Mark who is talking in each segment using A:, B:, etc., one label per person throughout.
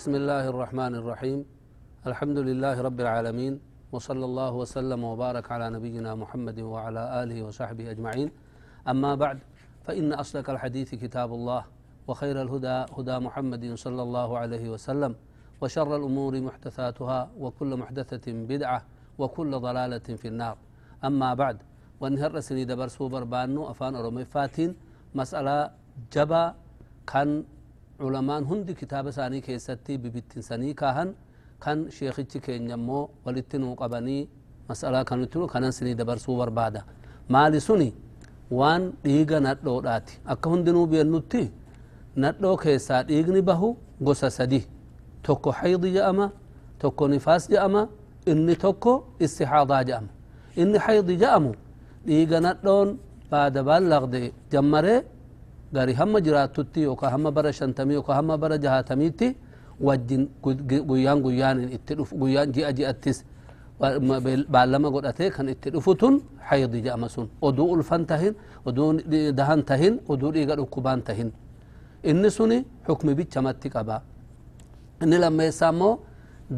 A: بسم الله الرحمن الرحيم الحمد لله رب العالمين وصلى الله وسلم وبارك على نبينا محمد وعلى آله وصحبه أجمعين أما بعد فإن أصدق الحديث كتاب الله وخير الهدى هدى محمد صلى الله عليه وسلم وشر الأمور محدثاتها وكل محدثة بدعة وكل ضلالة في النار أما بعد ونهر سني دبر سوبر بانو أفان أرمي فاتين مسألة جبا كان علمان هند كتاب ساني كيستي ببتن سني كاهن كان شيخي كين يمو ولتنو قبني مسألة كان تنو كان سني دبر سوبر بعد مالي سني وان ديغا ندو داتي أكا هندنو بيانوتي ندو كيسا ديغني بهو غسا سدي توكو حيض جأما توكو نفاس جأما إني توكو استحاضة جأما إني حيض جأمو ديغا ندون gari hamma jiraatutti yookaan hamma bara shantamii yookaan hamma bara jahatamiitti wajjin guyyaan guyyaanin itti dhufu guyyaan ji'a ji'attis baallama godhatee kan itti dhufu tun haydi jedhama sun oduu ulfan tahin oduu dahan tahin oduu dhiiga dhukkubaan tahin inni suni hukmi bichamatti qaba inni lammeessaa immoo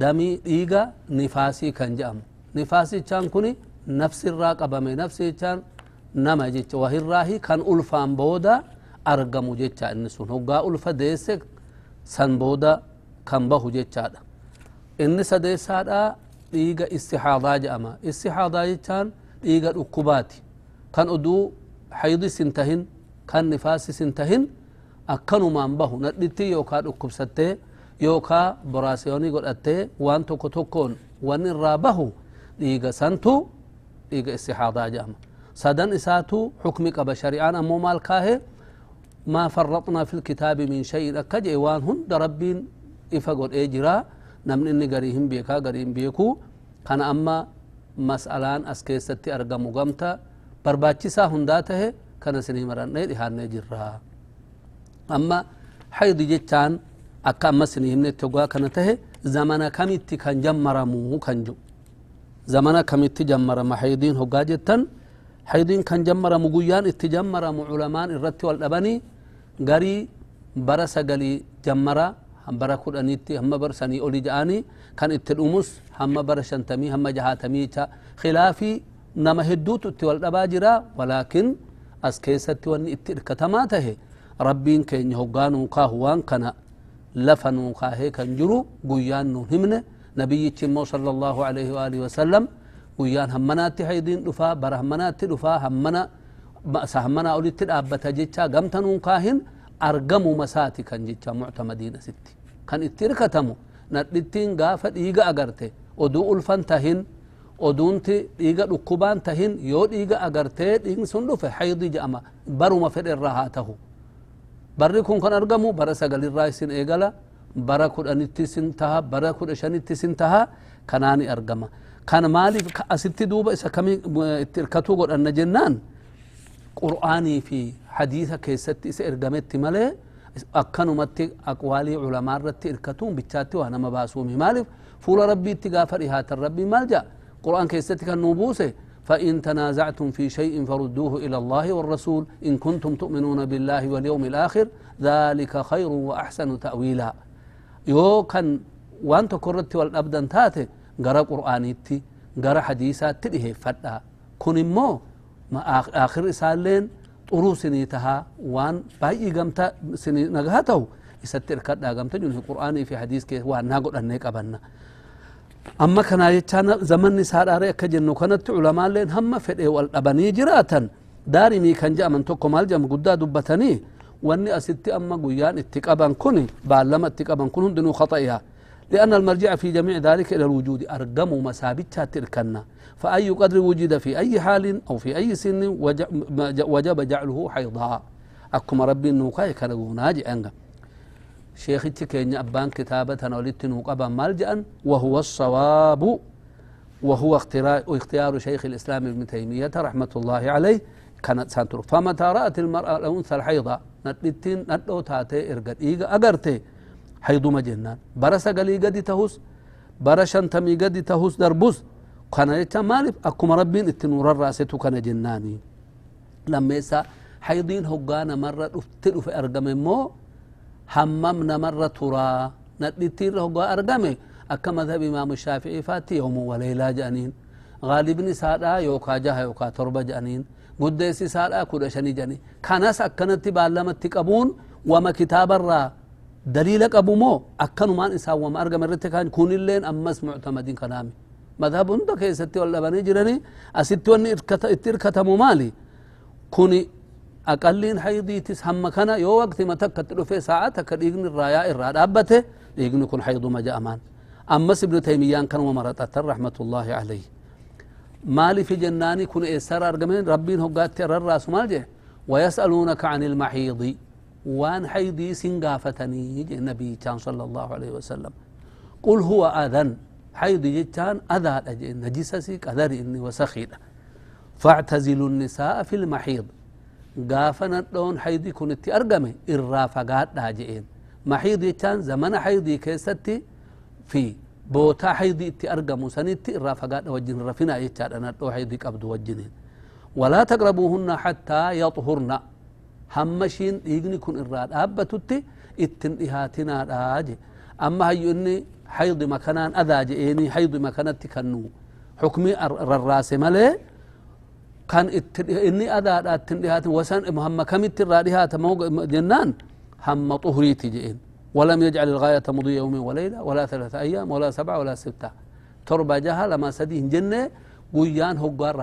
A: damii dhiiga nifaasii kan jedhamu nifaasichaan kuni nafsirraa qabame nafsichaan nama jecha wahirraahi kan ulfaan booda argamu jecha inni sun hoggaa ulfa deesse san booda kan bahu jechaadha inni sadeessaadha dhiiga istihaadaa jedhama istihaadaa jechaan dhiiga dhukkubaati kan oduu haydis hin tahin kan nifaasis hin tahin akkanumaan bahu nadhitti yookaa dhukkubsattee yookaa boraasiyoonii godhattee waan tokko tokkoon wan irraa bahu dhiiga santu dhiiga istihaadaa jedhama sadan isaatu xukmi qaba shari'aan ammoo maal kaahee ما فرطنا في الكتاب من شيء. أكجئ وان هند ربين. إفا قد إجرا نمن إني قريهم بيكا قريهم بيكو. كان أما مسألان أسكيستي أرقمو قمتا. برباچسا هنداته كان سنه مران نيد إحان نجرا أما حيض جتان أكا أما سنه من التقوى كانته زمن كميتي كان جمرمو كانجو زمن كميتي جمرم حيضين هقا جتان حيضين كان جمرمو قيان. اتجمرمو علمان الرتي والأبني garii bara sagalii jammara bara kudhanitti hamma bara sanii oli ja'anii kan itti dhumus hamma bara shantamii hamma jahatamiicha khilaafii nama hedduutu itti wal dhabaa jira walaakin as keessatti wanni itti irkatamaa tahe rabbiin keenya hoggaa nuu kaahu waan kana lafa nuu kaahee kan jiru guyyaan nuun himne nabiyyichi immoo sala allahu alaihi waalihi wasalam guyyaan hammanaatti haydiin dhufaa bara hammanaatti dhufaa hammana dhaabbata jecha gamta nuun kaahin argamu masaati kan jecha muctamadiina sitti kan itti irkatamu nadhittiin gaafa dhiiga agarte oduu ulfan tahin oduunti dhiiga dhukkubaan tahin yoo dhiiga agartee dhiigni sun dhufe haydi je'ama baruma fedhe irraa haa tahu barri kun kan argamu bara kudhanitti isin taha bara kudha shanitti isin taha kanaani argama kan maaliif asitti duuba isa kami itti irkatuu godhanna jennaan qur'aanii fi hadiisa keessatti isa ergametti malee akkanumatti aqwaalii culamaa irratti irkatuun bichaatti waa nama baasuumi maaliif fuula rabbiitti gaafa dhihaatan rabbii maal jaa qur'aan keessatti kan nuu buuse فإن تنازعتم في شيء فردوه إلى الله والرسول إن كنتم تؤمنون بالله واليوم الآخر ذلك خير وأحسن تأويلا يو كان وانت كرت والأبدا تاتي غرا قرآنيتي غرا حديثات تليه فتا كن مو آخر إسالين طرو سني تها وان باي قمتا سني نغهته يستر كدا قمتا جنه قرآني في حديث كي وان ناقل أنيك أبنا أما كان يتشان زمن نسار أري أكجنو كانت علماء لين هم فدي والأبني جراتا داري مي كان جاء من توكو مال جام قدا دبتني. واني أستي أما قيان اتقابا كوني. بعلم اتقابا كون دنو خطئها. لأن المرجع في جميع ذلك إلى الوجود أرقموا مسابتها تركنا فأي قدر وجد في أي حال أو في أي سن وجب جعله حيضا. أكما ربي النوقاي كان ناجي أنغا شيخ كينيا أبان كتابة ولدت نوقبا ملجأ وهو الصواب. وهو اختيار شيخ الإسلام ابن تيمية رحمة الله عليه. كانت سانترك فمتى رأت المرأة الأنثى الحيضة نتلتين نتلو تاتي إرقد إيغا أغرتي حيض مجنان برس قلي قد تهوس برشن تمي قد تهوس دربوس. كان يتا مالف أكما ربين التنور الراسة كان جناني. لما يسا حيضين هقانا مرة تلو في أرقم مو هممنا مرة ترى ندتير هو أرقمه أكا مذهب إمام الشافعي فاتي يوم وليلة جانين. غالبني سادا يوكا جها يوكا تربة جانين. قديسي سادا كود شني جانين. كاناس أكنت بالامت قبون وما كتاب الرا. دليل قبو مو. أكنو مان إسا وما أرقم الرتكان كون اللين أمس معتمدين كلامي. مذهب هند كيستي ولا بني جراني أستي وني اتركتمو مالي. كوني أقلين حيضيتس هم كان يو وقت ما تكت في ساعة تكديغن الرايا إراد أبته. ديغن كن حيض ما جاء أمان. أمس ابن تيميان كان ومرتات رحمة الله عليه. مالي في جناني كن إسر أرقمين ربين هو قات الراس مالجه ويسألونك عن المحيض. وان حيضي سنقافتني النبي كان صلى الله عليه وسلم. قل هو أذن. حيض جتان أذى نجسسي قدر إني وسخيد فاعتزلوا النساء في المحيض. قافنا دون حيضي كنت أرقمي إرا فقات داجئين محيض جتان زمن حيضي كيستي. في بوتا حيضي اتي أرقمو سنتي. إرا فقات وجن رفنا يتشاد أنا دو حيضي قبض وجنين ولا تقربوهن حتى يطهرن. همشين يغني كن إراد أبتتي اتن إهاتنا داجي أما هيو إني حيض مكانان أذا جئيني حيض مكانت كنو حكمي الراس ملي كان إني أذا اتن وسن مهم كم الترادهات جنان هم طهري تجئين ولم يجعل الغاية مضي يوم وليلة ولا ثلاثة أيام ولا سبعة ولا ستة تربى جها لما سديه جنة قيان هو قار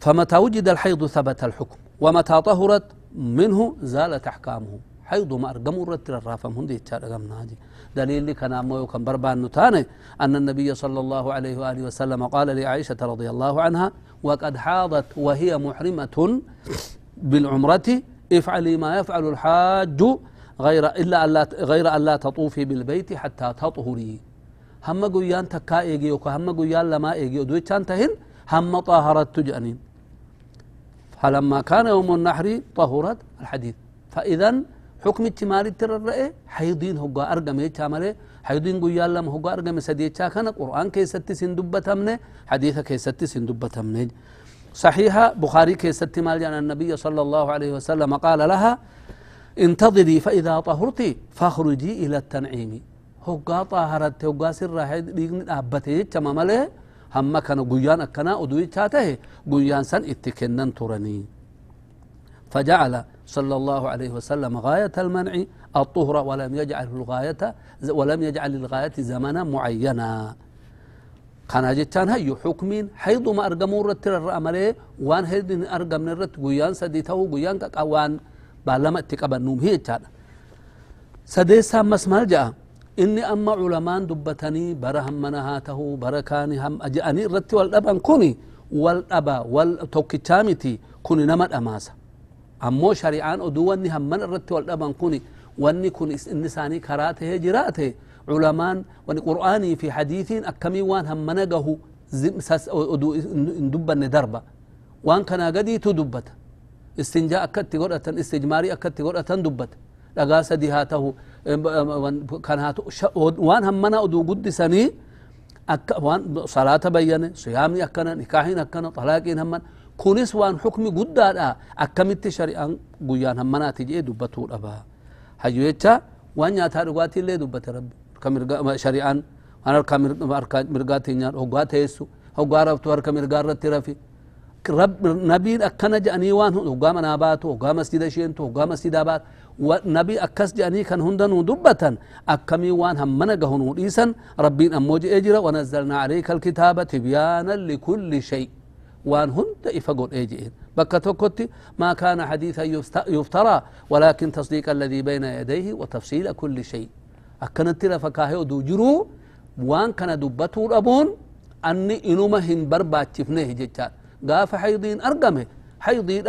A: فمتى وجد الحيض ثبت الحكم ومتى طهرت منه زالت أحكامه. حيض ما أرقموا رتر الرافم هندي تشارقم ناجي. دليل كان أمو كان بربان نتاني أن النبي صلى الله عليه وآله وسلم قال لعائشة رضي الله عنها وقد حاضت وهي محرمة بالعمرة افعلي ما يفعل الحاج غير إلا ألا غير ألا تطوفي بالبيت حتى تطهري. هم قيان تكا إيجي وكا هم قيان لما إيجي ودوي تهن هم طهرت تجأنين. فلما كان يوم النحر طهرت الحديث فإذا حكم التماري ترى حيضين هو أرقم يتعمله حيضين قيال لما هو أرقم سديتشا كان قرآن كيستي سندبة منه حديث كيستي سندبة منه صحيحة بخاري كيستي مال أن النبي صلى الله عليه وسلم قال لها انتظري فإذا طهرتي فاخرجي إلى التنعيم. هو طهرت هو سر ديغن أبته يتشما هم كان قيان أكنا أدوي تاته قيان سن اتكنن ترني فجعل صلى الله عليه وسلم غاية المنع الطهر ولم يجعل الغاية ولم يجعل للغاية زمنا معينا كان جتان هي حكمين حيض ما أرقموا رتر الرأملي وان هيد أرقم نرت قيان سديته قيان كقوان بالما اتقبنوم هي تانا سديسا مسمال جاء إني أما علمان دبتني برهم منهاته بركاني هم أجأني رتي والأبان كوني والأبا والتوكتامتي كوني نمت أماسا. أمو شريعان أدواني هم من الرتي والأبان كوني واني كون إنساني كراته جراته علمان واني قرآني في حديث أكمي وان هم منقه أدو اندبن دربا. وان كان قدي تدبت استنجاء أكدت قرأة استجماري أكدت قرأة دبت. لقا سدي هاته كان هاتو وان همنا أدو قدسني أك وان صلاة بيانة صيامي أكنا نكاحين أكنا طلاقين همنا كونس وان حكمي قد أكمت شريعان قيان همنا تجي دبتو الأبا هجو يتشا وان ياتا رقاتي اللي دبت ربي كمرقا شريعان أنا كمرقاتي نيار. هقواتي يسو هقوارفتو هركا مرقارتي رفي. رب نبي أكنا جاني وان هقا مناباتو هقا مسجد شينتو هقا مسجد بات ونبي أكس جاني كان هندن دبة أكمي وان هم من قهن إيسان ربين أموج أجرا ونزلنا عليك الكتاب تبيانا لكل شيء. وان هند إفقل أجئين بكتوكتي ما كان حديثا يفترى. ولكن تصديق الذي بين يديه وتفصيل كل شيء. أكنت لفكاهي ودو جرو وان كان دبته الأبون أني إنما هن بربات تفنيه جتان قاف حيضين أرقمه. حيضي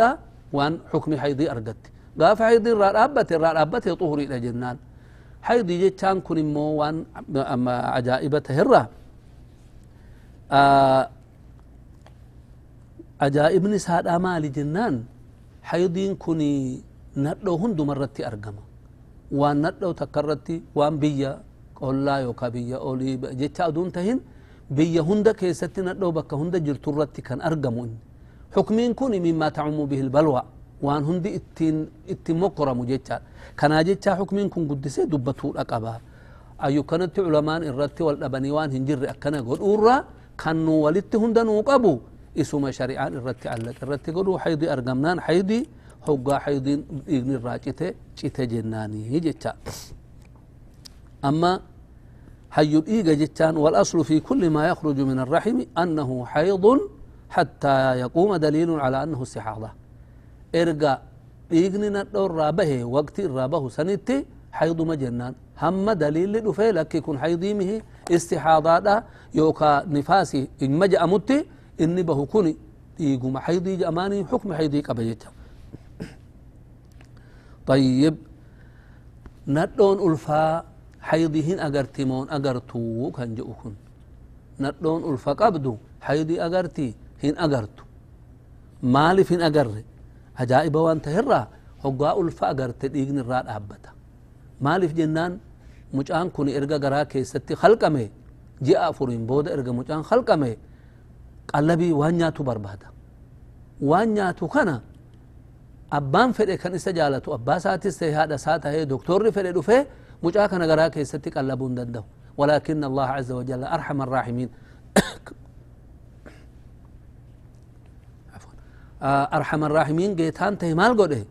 A: وان حكم حيضي أرقتي قاف حيضي الرار أبتي الرار أبتي طهري إلى جنان. حيضي جتان كن مو وان أما عجائبته هرة. آه أجائب نساء أمال جنان حيضين كني ندو هندو مرتي أرقمه وان ندو تكرتي وان بيا قولا يوكا بيا أولي جتا أدون تهين. بيا هندا كيستي ندو بكا هندا جرترتي كان أرقمو إن. حكمين كوني مما تعم به البلوى. وان هندي اتين اتين مقرم جتا كان جتا حكمين كون قدسي دبتو الأقبا أيو كانت علمان الرتي والأبنيوان هنجر أكنا قد أورا كانوا ولدت هندن وقبو اسم شريعان الرتي علق الرتي قدو حيدي أرقمنان حيدي حقا حيدي إغني الراجته چته جناني جتا أما حي الإيجا جتان والأصل في كل ما يخرج من الرحم أنه حيض حتى يقوم دليل على أنه استحاضة إرقا إيجني ندور رابه وقت الرابه سنتي حيض مجنان هم دليل لدفه لك يكون حيضيمه استحاضة يوكا نفاسي إن مجأ متي إني به كوني إيقوم حيضي جأماني حكم حيضي قبجتها طيب ندون ألفا حيضهن أغرتمون أغرتو كان جؤكن ندون ألفا قبدو حيضي أغرتي هن أغرتو مالف عجائب وان تهرى هقا ألفا أغرت ديغن الراد أبتا مالف جنان مجان كن إرغا غرا كيستي خلقمه جاء فرين بودا إرغا مجان خلقمه قلبي وانياتو بربادا وانياتو كان abbaan fedhe kan isa jaalatu abbaa saatis ta'e haadha isaa ta'e doktorri fedhe dhufe mucaa kana garaa keessatti qallabuu hin danda'u. ولكن الله عز وجل أرحم الراحمين arxamaraaximiin geetaan tahe maal godhe?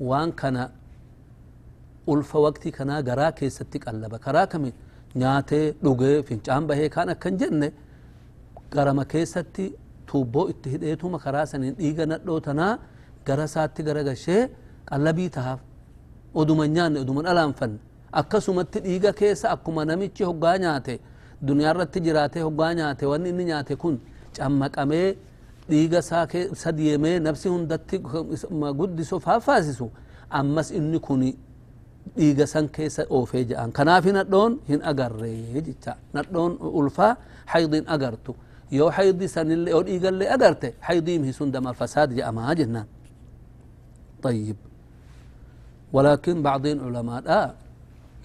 A: Waan kana ulfa waktii kanaa garaa keessatti qallaba. Karaa kami? Nyaatee dhugee fincaan bahee kaan akkan jenne garama keessatti tuubboo itti hidheetuma karaa saniin dhiiga nadhoo tanaa gara saatti gara gashee qallabii tahaaf. Oduma nyaanne oduma dhalaanfanne. Akkasumatti dhiiga keessa akkuma namichi hoggaa nyaate duniyaa irratti jiraatee hoggaa nyaate wanni inni nyaate kun cammaqamee dhiiga isaa deemee nafsi hundatti guddisu faaffaasisu ammas inni kun dhiiga san keessa oofee jedhan kanaaf nadhoon hin agarree jecha nadhoon ulfaa haydin agartu yoo haydi sanillee yoo dhiigallee agarte haydiimhi sun dama fasaad jedhamaa jennaan طيب ولكن بعضين علماء آه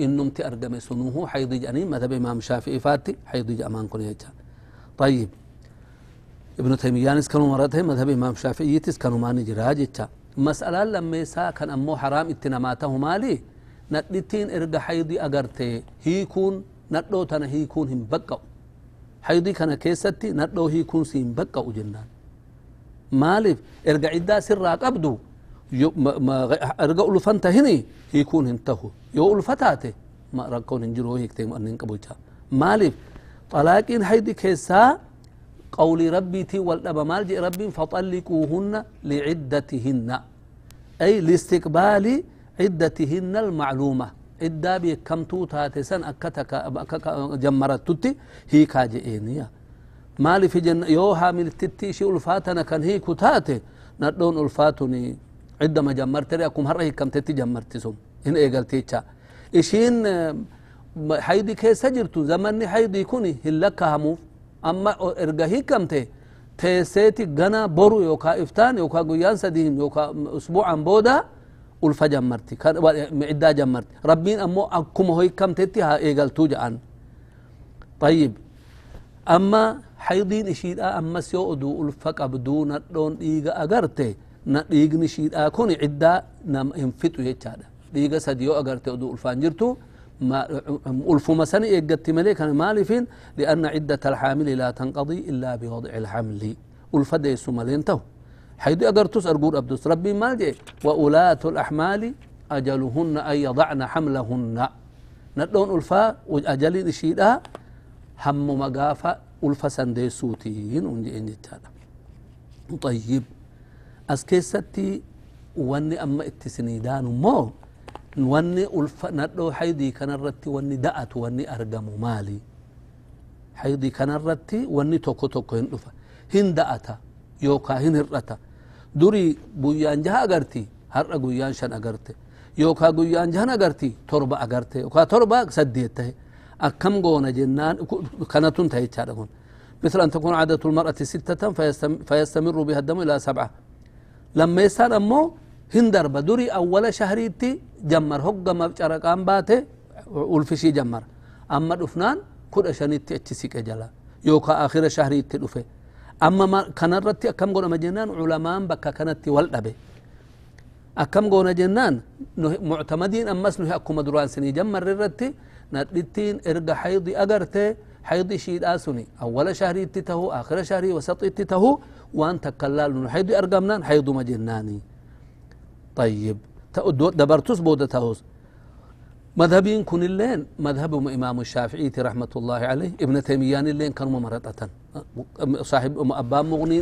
A: إنهم تأرقم سنوه حيض جانين مذهب إمام الشافعي فاتي حيض جامان كن طيب ابن تيمية كانوا مرته مذهب إمام الشافعي كانوا ما نجراج مسألة لما يسا كان أمو حرام اتنماته مالي. ندتين إرقى حيضي أغرتي. هيكون ندو تنا هيكون هم بقوا حيضي كان كيستي ندو هيكون سين بقوا جنان. مالف إرقى عدا سرا قبدو erga ulfanta hini hiikuun hin tahu yoo ulfa taate rakkoon hin jiru hiikte annin qabucha maaliif xalaaqiin قولي ربي تي والأبا مالجي ربي فطلقوهن لعدتهن. أي لاستقبال عدتهن المعلومة. إدا كم توتا تسن أكتك جمرت تتي هي كاجئينيا مالي في جن يوها من التتي شي ألفاتنا كان هي كتاتي. نردون ألفاتني. عدة ما جمرت رأيكم هر كم تتي جمرت سم. إن إيقل تيتشا إشين حيدي كي سجرتو زمني حيدي كوني هلكها موف أما إرجعي كم تي تيسيتي غنا برو يوكا إفتان يوكا قيان سديم يوكا أسبوعا بودا ألفا جمرتي كان معدا جمرت ربين أمو أكم هوي كم تتي ها إيجلتو جان طيب أما حيدين إشيد أما سيو أدو ألفا قبدون دون أغرتي na dhiigni shiidhaa kun ciddaa nam hin fixu jechaadha dhiiga sadi yoo agarte ما ألف مسنة يجت ملك أنا مالفين لأن عدة الحامل لا تنقضي إلا بوضع الحمل. ألف دي سمالينتو حيث أقرتس أرقور أبدوس ربي ما وأولاة الأحمال أجلهن أن يضعن حملهن. نتلون ألفا وأجل نشيدها. هم مقافة ألفا سندي سوتين ونجي طيب. أسكي ستي واني أما اتسنيدان مو. Wanni ulfa nadhoo haydii kanarratti wanni da'atu wanni argamu maali haydii kanarratti wanni tokko tokko hin dhufa hin da'ata yookaa hin hir'ata durii guyyaan jaha agarti har'a guyyaan shan agarte yookaa guyyaan jahan agarti torba agarte yookaa torba saddeet tahe akkam goona jennaan kanatun tahe jechaadha kun مثل أن تكون عادة المرأة ستة فيستمر بها الدم إلى سبعة لما يسان أمو هندر بدوري أول شهريتي جمر هق ما بشرقان باته والفشي جمر أما دفنان كل شنيتي اتسيك جلا يوكا آخر شهريتي دفه أما ما كان رتي أكم قونا مجنان علماء بكا كانت والدبه أكم قونا جنان معتمدين أمس نهي أكو مدران سني جمر الرتي ندتين ارجع حيضي أجرته حيض شيد آسني أول شهري اتته آخر شهري وسط اتته وأنت كلال حيض أرقمنا حيض مجناني طيب. دبرتوس بودة مذهبين كن اللين مذهب إمام الشافعي رحمة الله عليه ابن تيميان اللين كانوا مرتة صاحب أبان مغني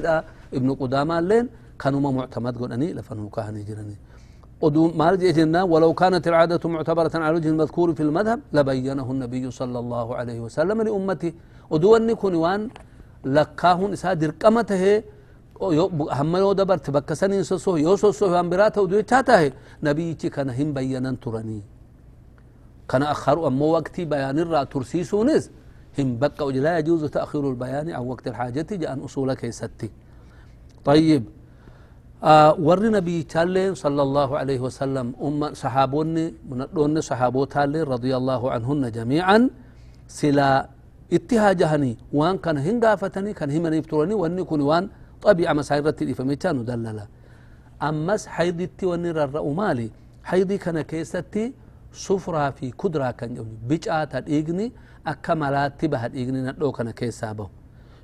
A: ابن قدامى اللين كانوا معتمد. قلني لفنه كهني جرني. ودو ما جئتنا ولو كانت العادة معتبرة على وجه المذكور في المذهب لبينه النبي صلى الله عليه وسلم لأمته. ودو أني كنوان لكاهن إسا قمته هم يو دبرت بكسنين سسو يو سسو هم براته ودو يتاته نبي كان هم بينا ترني كان أخر أمو وقتي بيان الرا ترسيسونس هم بقى لا يجوز تأخير البيان عن وقت الحاجة جاء أصولك يستي طيب آه ور نبي تالين صلى الله عليه وسلم أم صحابوني من دون صحابو تالين رضي الله عنهن جميعا سلا اتهاجهني وان كان هنغافتني كان هم يفترني واني كوني وان طبيعة مسايرتي فميتان دللا. أمس حيدتي وني الرأو مالي حيدي كان كيستي صفرا في كدرا كان جوني. بجاة الإيغني أكا ملاتي بها الإيغني ندو كان كيسابو.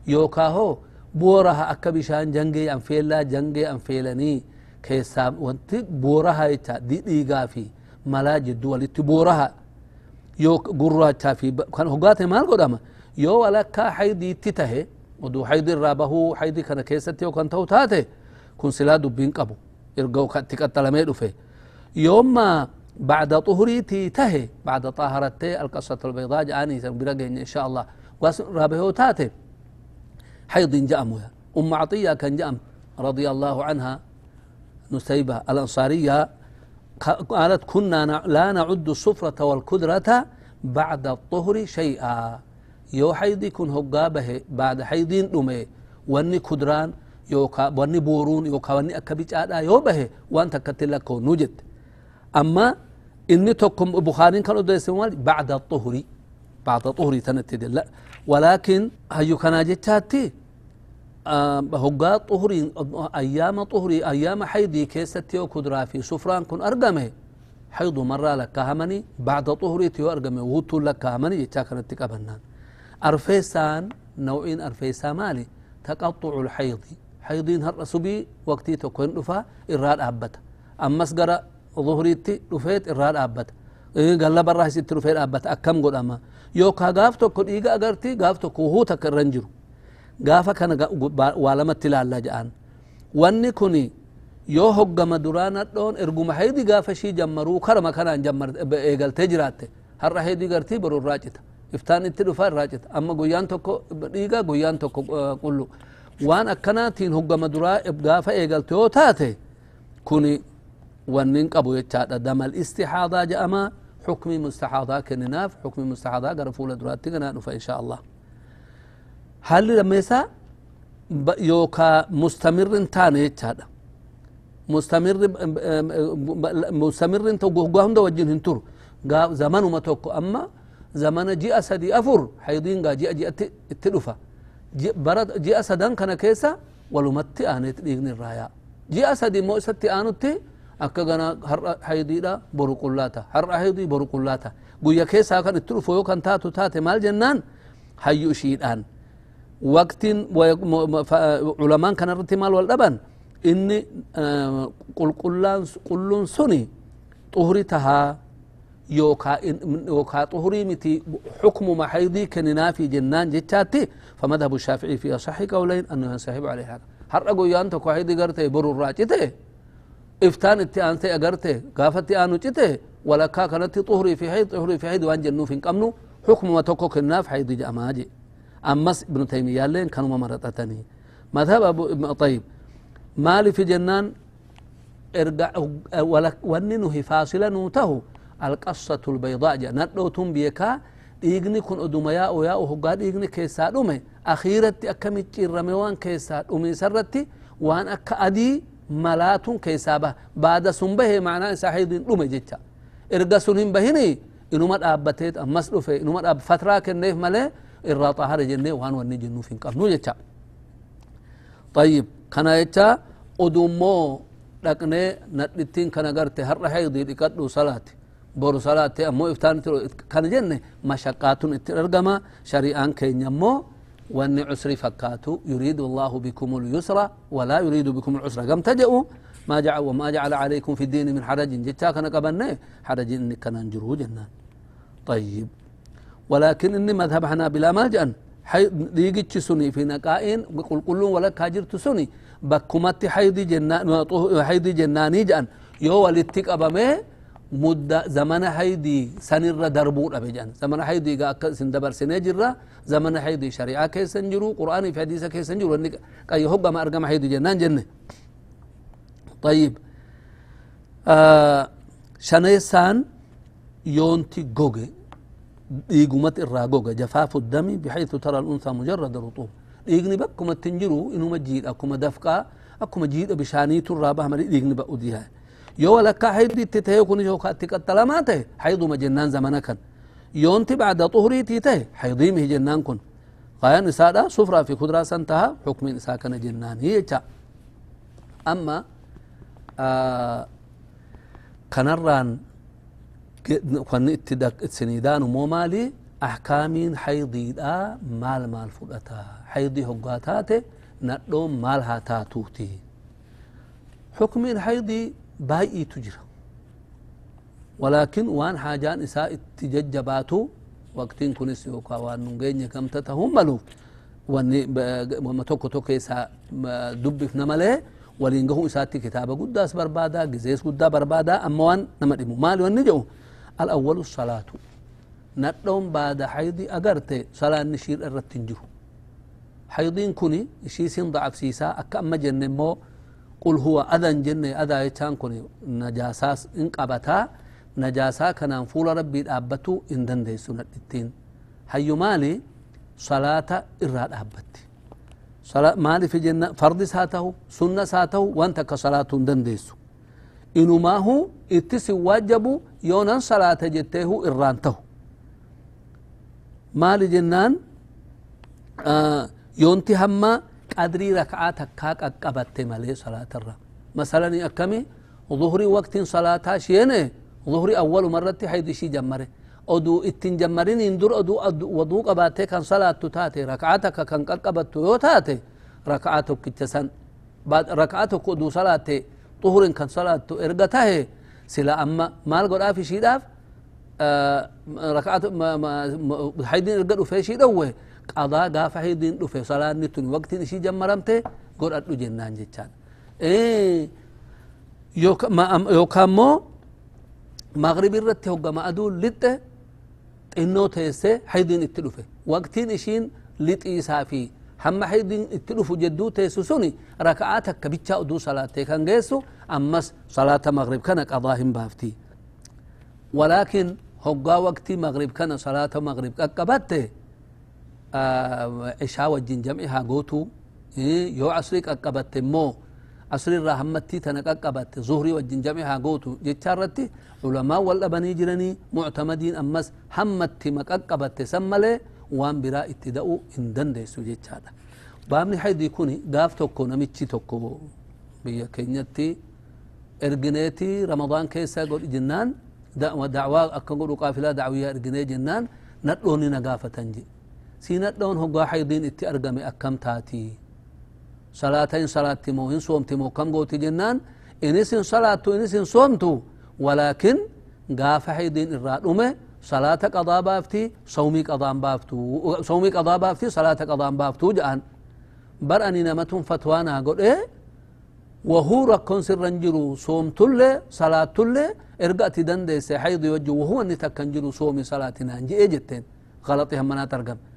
A: يوكا هو بورها أكا بشان جنجي أنفيلا جنجي أنفيلني كيساب. وانت بورها يتا دي إيغا في ملا جدو ولتي بورها. يو قرها في كان هقاتي مال قدام يو ولكا حيدي تته ودو حيدي الرابه حيدي كان كيستي وكان توتاته كن سلا دبين قبو. إرقو تقتل ميدو في يوم ما بعد طهريتي تهي. بعد طهرتي القصة البيضاء جاني برقين إن شاء الله. رابه تاتي. حيض جأم أم عطية كان جأم رضي الله عنها. نسيبة الأنصارية. قالت كنا لا نعد الصفرة والكدرة بعد الطهر شيئا. يو حيدي كن هقابه بعد حيدين أمي واني كدران يوكا واني بورون يوكا واني أكبيج آدا يو به وانت كتلك نجد أما إني تكم بخاري كانوا ديسموال بعد الطهر بعد الطهر تنتدل لا ولكن هيو كان جتاتي هقا طهري أيام طهري أيام حيدي كيستي وكدرا في سفران كن أرقمه حيض مرة لك همني بعد طهري تيو أرقمه وطو لك همني يتا كانت تقبنان أرفيسان نوعين أرفيسا مالي تقطع الحيض. حيضين هر سبي وقتي تكون دفا إراد أبتا. أمس قرأ ظهريتي دفيت إراد أبتا. إيه قال برا ست دفيت أبتا. أكم قد أما. يوكا قاف تكو إيقا أغرتي قاف تكو هو تكرنجرو. قاف كان والمت لا جان. واني كوني yoo hoggama duraana dhoon erguma haydi gaafa shii jammaruu karama kanaan eegaltee jiraatte har'a haydi gartii boru irraa cita افتان انت دفا راجت اما غيان توكو بديغا غيان توكو قلو وان اكنا تين هو مدرا ابغا فا ايغل تو تاته كوني ونين قبو يچاد دم الاستحاضه جاما حكم مستحاضه كنناف حكم مستحاضه غرفول درات غنا دفا ان شاء الله هل لميسا يوكا مستمر تاني يچاد مستمر مستمر تو غوغوم دو وجين تور زمان ما اما zamana ji'a sadi afur haydiin gaa ji'a ji'atti itti dhufa bara ji'a sadan kana keessa walumatti aaneet dhiigni irraa yaa ji'a sadi immoo isatti aanutti akka gana har'a haydiidha boru qullaata har'a haydii boru qullaata guyya keessaa kan itti dhufu yoo kan taatu taate maal jennaan hayyu ishiidhaan waqtiin culamaan kanarratti maal wal dhaban inni qulqulluun suni xuhri tahaa يوكا طهري متي حكم ما حيضي كننا في جنان جتاتي. فمذهب الشافعي في أصح قولين أنه ينسحب عليه هذا. هر أقول يانتو كو حيضي قرتي برو الراجته إفتان اتي انتي اقرته قافت آنو جته ولا كا كانت طهري في حيض طهري في حيض وان جنو في قمنو حكم ما توكو كنا في حيض جاماجي أمس ابن تيمية لين كانوا مرتتني. مذهب أبو طيب. مالي في جنان ارجع وننه فاصلا نوته. القصة البيضاء جا نردو توم بيكا إيغني كون أدوما يا أويا أهوغا إيغني كيسا أمي أخيرتي أكامي تيرميوان كيسا أمي سرتي وان أكا أدي ملاتون كيسا با بعد سنبه معنى ساحيد أمي جيتا إرغا سنهم بهيني إنو مات أبتيت أمسلو في إنو مات أبفترا كنيف ملي إرغا طهر جنيف وان واني جنو فين قفنو جيتا طيب كان يتا أدومو لكني نتلتين كان أغرتي هر حيضي لكتلو صلاتي boru salaate ammoo iftaan kana jenne mashaqqaatun itti argama shari'aan keenya ammoo wanni cusri fakkaatu yuriidu allahu bikum lyusra walaa yuriidu bikum lcusra gam taja'u ما جعل وما جعل عليكم في الدين من حرج جتا كان قبلنا حرج إني كان انجرو جنان طيب ولكن إني مذهب حنابلة ما جأن حي ديجي سني في نقائن قل قلون ولا كاجرت سني بكمت حيدي جنان حيدي جناني جأن يو ولتك أبمه مدة زمن حيدي سنر دربو أبجان زمن حيدي قا سندبر سنجرة زمن حيدي شريعة كيس انجرو قرآن في حديثة كيس انجرو كي هو ما أرقم حيدي جنان جنة طيب آه شنيسان يونتي جوجي irraa goga jafaafu dami bixaytu tara alunsaa mujarada ruxuub dhiigni bakkuma ittin jiru inuma jiidha akkuma dafqaa akkuma jiidha bishaaniitu irraa baha malee dhiigni ba'u diyaa yoo walakkaa haydi itti ta'e kun yookaa itti qaxxalamaa ta'e hayduma jennaan zamana kan yoonti bacda xuhriitii ta'e haydiimihi jennaan kun qaayaan isaadha sufraa fi kuduraa san taha xukmiin isaa kana jennaanii jecha amma kanarraan wanni itti siniidaanu moo maali ahkaamiin haydiidha maal maal fudhata haydii hoggaa taate nadhoon maal haa taatuuti xukmiin haydii baay'iitu jira ولكن وان حاجان إساء اتججباتو وقتين كنس يوكا وان نغيني كم تتهم ملو. وما توكو توكو إساء دب في نمله ولين قهو إساتي كتابة قداس بربادا قزيس قدا بربادا أما وان نمدمو. مال وان نجو الأول الصلاة. ندوم بعد حيض أقرت صلاة نشير الرتنجو حيضين كوني شيسين ضعف سيسا أكا أما جنة مو قل هو أذن جنة أذا يتان كوني. نجاساس إن قبتا نجاسا كان فول ربي الأبتو إن دندي سنة التين حيو مالي صلاة إراد أبتي صلاة مالي في جنة فرض ساته سنة ساته وانت كصلاة دنديسو إنما هو اتسي واجبو يونان صلاة جته إرانته مالي جنان آه يونتي هما قدري ركعات كاك أقبت مالي صلاة الرا مثلا أكمي ظهري وقت صلاة شينه ظهري أول مرة حيث شي جمره oduu ittin jammariniin dur oduu waduu qabaatee kan salaattu taate rak'aa takka kan qaqqabattu yoo taate rak'aa tokkicha san rak'aa tokko oduu salaatte xuhurin kan salaattu erga tahe sila amma maal godhaaf ishiidhaaf haydiin erga dhufe ishii dhowwe قضاء قاف حيدين لفه صلاة نتون وقت نشي جمرمته قرأت له جنان جيتشان إيه يوك ما مغرب الرتي هو ما أدول لتة إنه تيسة حيدين التلفة وقت نشين لت إيسافي هم حيدين التلفة جدو تيسو سوني ركعاتك كبتشا أدو صلاة تيكن جيسو أمس صلاة مغرب كانك أضاهم بافتي. ولكن هو وقت مغرب كان صلاة مغرب أكبتة آه، عشاء وجين جمعها قوتو. إيه، يو عصري قبت مو. عصري رحمتي تنك قبت زهري وجين جمعها قوتو. جتشارتي علماء والأبني جرني معتمدين أمس حمتي مقبت سمالي وان برا اتدأو اندن ديسو جتشارة بامني حيد يكوني قاف توكو نمتشي توكو. بيا كينياتي ارجنيتي رمضان كيسا قول جنان دعوة دعوة أكا قولوا قافلة دعوية ارجني جنان نتلوني نقافة تنجي. Akkam taatii salaata in salaatti moo hin soomti moo kam gooti jennaan inis hin salaattu inis hin soomtu walaakin gaafa haydiin irraa dhume salaata qadaa baafti sawmii qadaan baaftu sawmii qadaa baafti salaata qadaan baaftu jedhan bar ani namatun fatwaanaa godhe wahuu rakkoon sirran jiru soomtullee salaatullee erga ati dandeesse haydi wajji wahuu inni takkan jiru soomi salaatinaan je'ee jetteen galaxi hammanaat argame bakka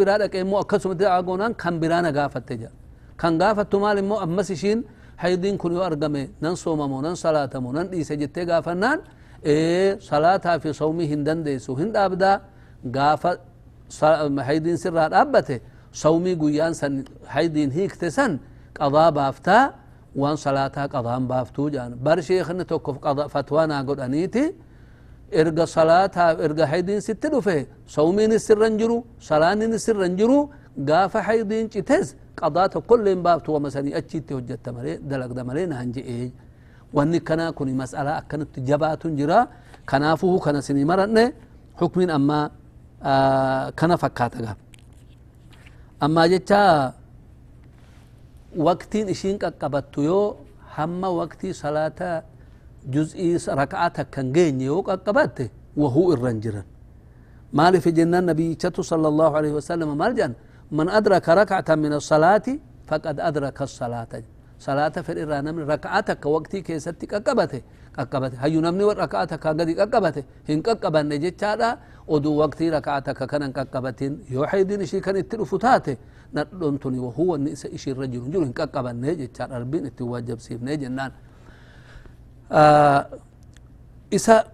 A: biraa dhaqee immoo akkasumatti agoonaan kan biraa na gaafatte jedha kan gaafattu maal immoo ammas ishiin haydiin kun yoo argame nan soomamo nan salaatamo nan dhiise jettee gaafannaan salaataa fi sawmii hin dandeessu hin dhaabdaa gaafa haydiin sirraa dhaabbate sawmii guyyaan san haydiin hiikte san qadaa baaftaa waan salaataa qadaan baaftuu jedhan bar sheekni tokko fatwaanaa godhaniiti erga salaataa erga haydiin sitti dhufe sawmiinis sirran jiru salaanninis sirran jiru gaafa haydiin cites qadaa tokkollee hin baaftu wama sanii achiitti hojjetta malee dalagda malee naan je'ee wanni kana kun mas'ala akkanatti jabaatun jira kanaafuhu kana sini maranne hukmin amma kana fakkaata gaa amma jecha waqtiin جزء ركعتك كان جيني وقبات وهو الرنجر ما في جنان النبي صلى الله عليه وسلم ما من أدرك ركعة من الصلاة فقد أدرك الصلاة. صلاة في الإيران من ركعتك وقتي كيستك أقبته أقبته هاي نمني وركعتك قد أقبته هن أقبان نجت شارا ودو وقتي ركعتك كان أقبتين يوحي دين شي كان التلفتات نتلونتني وهو النساء إشي الرجل نجل هن أقبان نجت شارا ربين التواجب سيف نجنان isa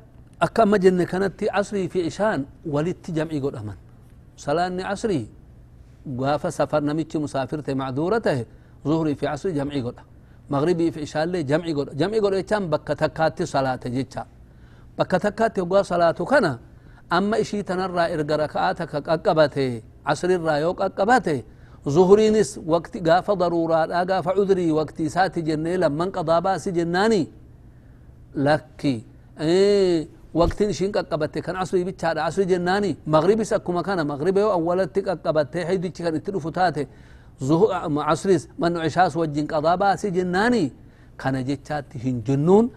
A: akka amma jenne kanatti asrii fi ishaan walitti jam'i godhaman salaanni asrii gaafa safar namichi musaafirte macduura tahe zuhrii fi asrii jam'i godha magribii fi ishaallee jam'i godha jam'i godha jechaan bakka takkaatti salaate jecha bakka takkaatti hoggaa salaatu kana amma ishii tanarraa erga raka'aa takka qaqqabate asrirraa yoo qaqqabate zuhriinis waqti gaafa daruuraadha gaafa cudrii waqti isaati jennee lamman qadaa baasi jennaani lakki waqtin ishiin qaqqabatte kan asrii bichaadha asri jennaani magribis akkuma kana magriba yoo awwalatti qaqqabatte haydichi kan itti dhufu taate asris manu cishaas wajjin qadaa baasi jennaani kana jechaatti hin jennuun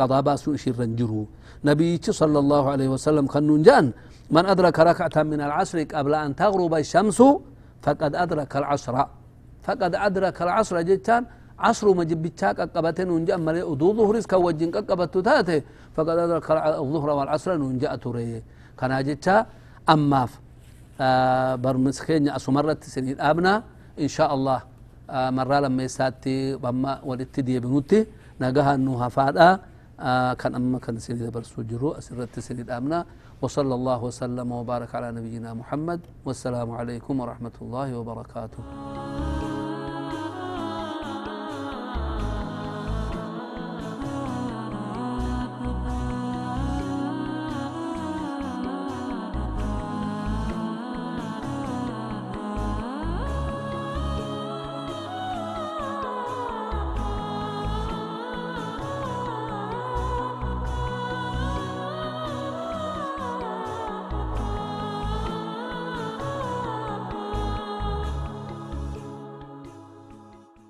A: qadaa baasuu ishirran jiru نبيك صلى الله عليه وسلم خنون جان من أدرك ركعة من العصر قبل أن تغرب الشمس فقد أدرك العصر فقد أدرك العصر جتان عصر ما جبتشاك قبتين ونجا ملي ودو ظهر إسكا وجين قبت تاتي فقد أدرك الظهر والعصر ونجا توري كان جتا أما آه برمسكين أسمرت سنين أبنا. إن شاء الله آه مرة لما يساتي وما ولدت دي بنوتي. نجاها أنه فادا آه كان أما كان سيدي برسو جرو أسرت سيدي أمنا وصلى الله وسلم وبارك على نبينا محمد. والسلام عليكم ورحمة الله وبركاته.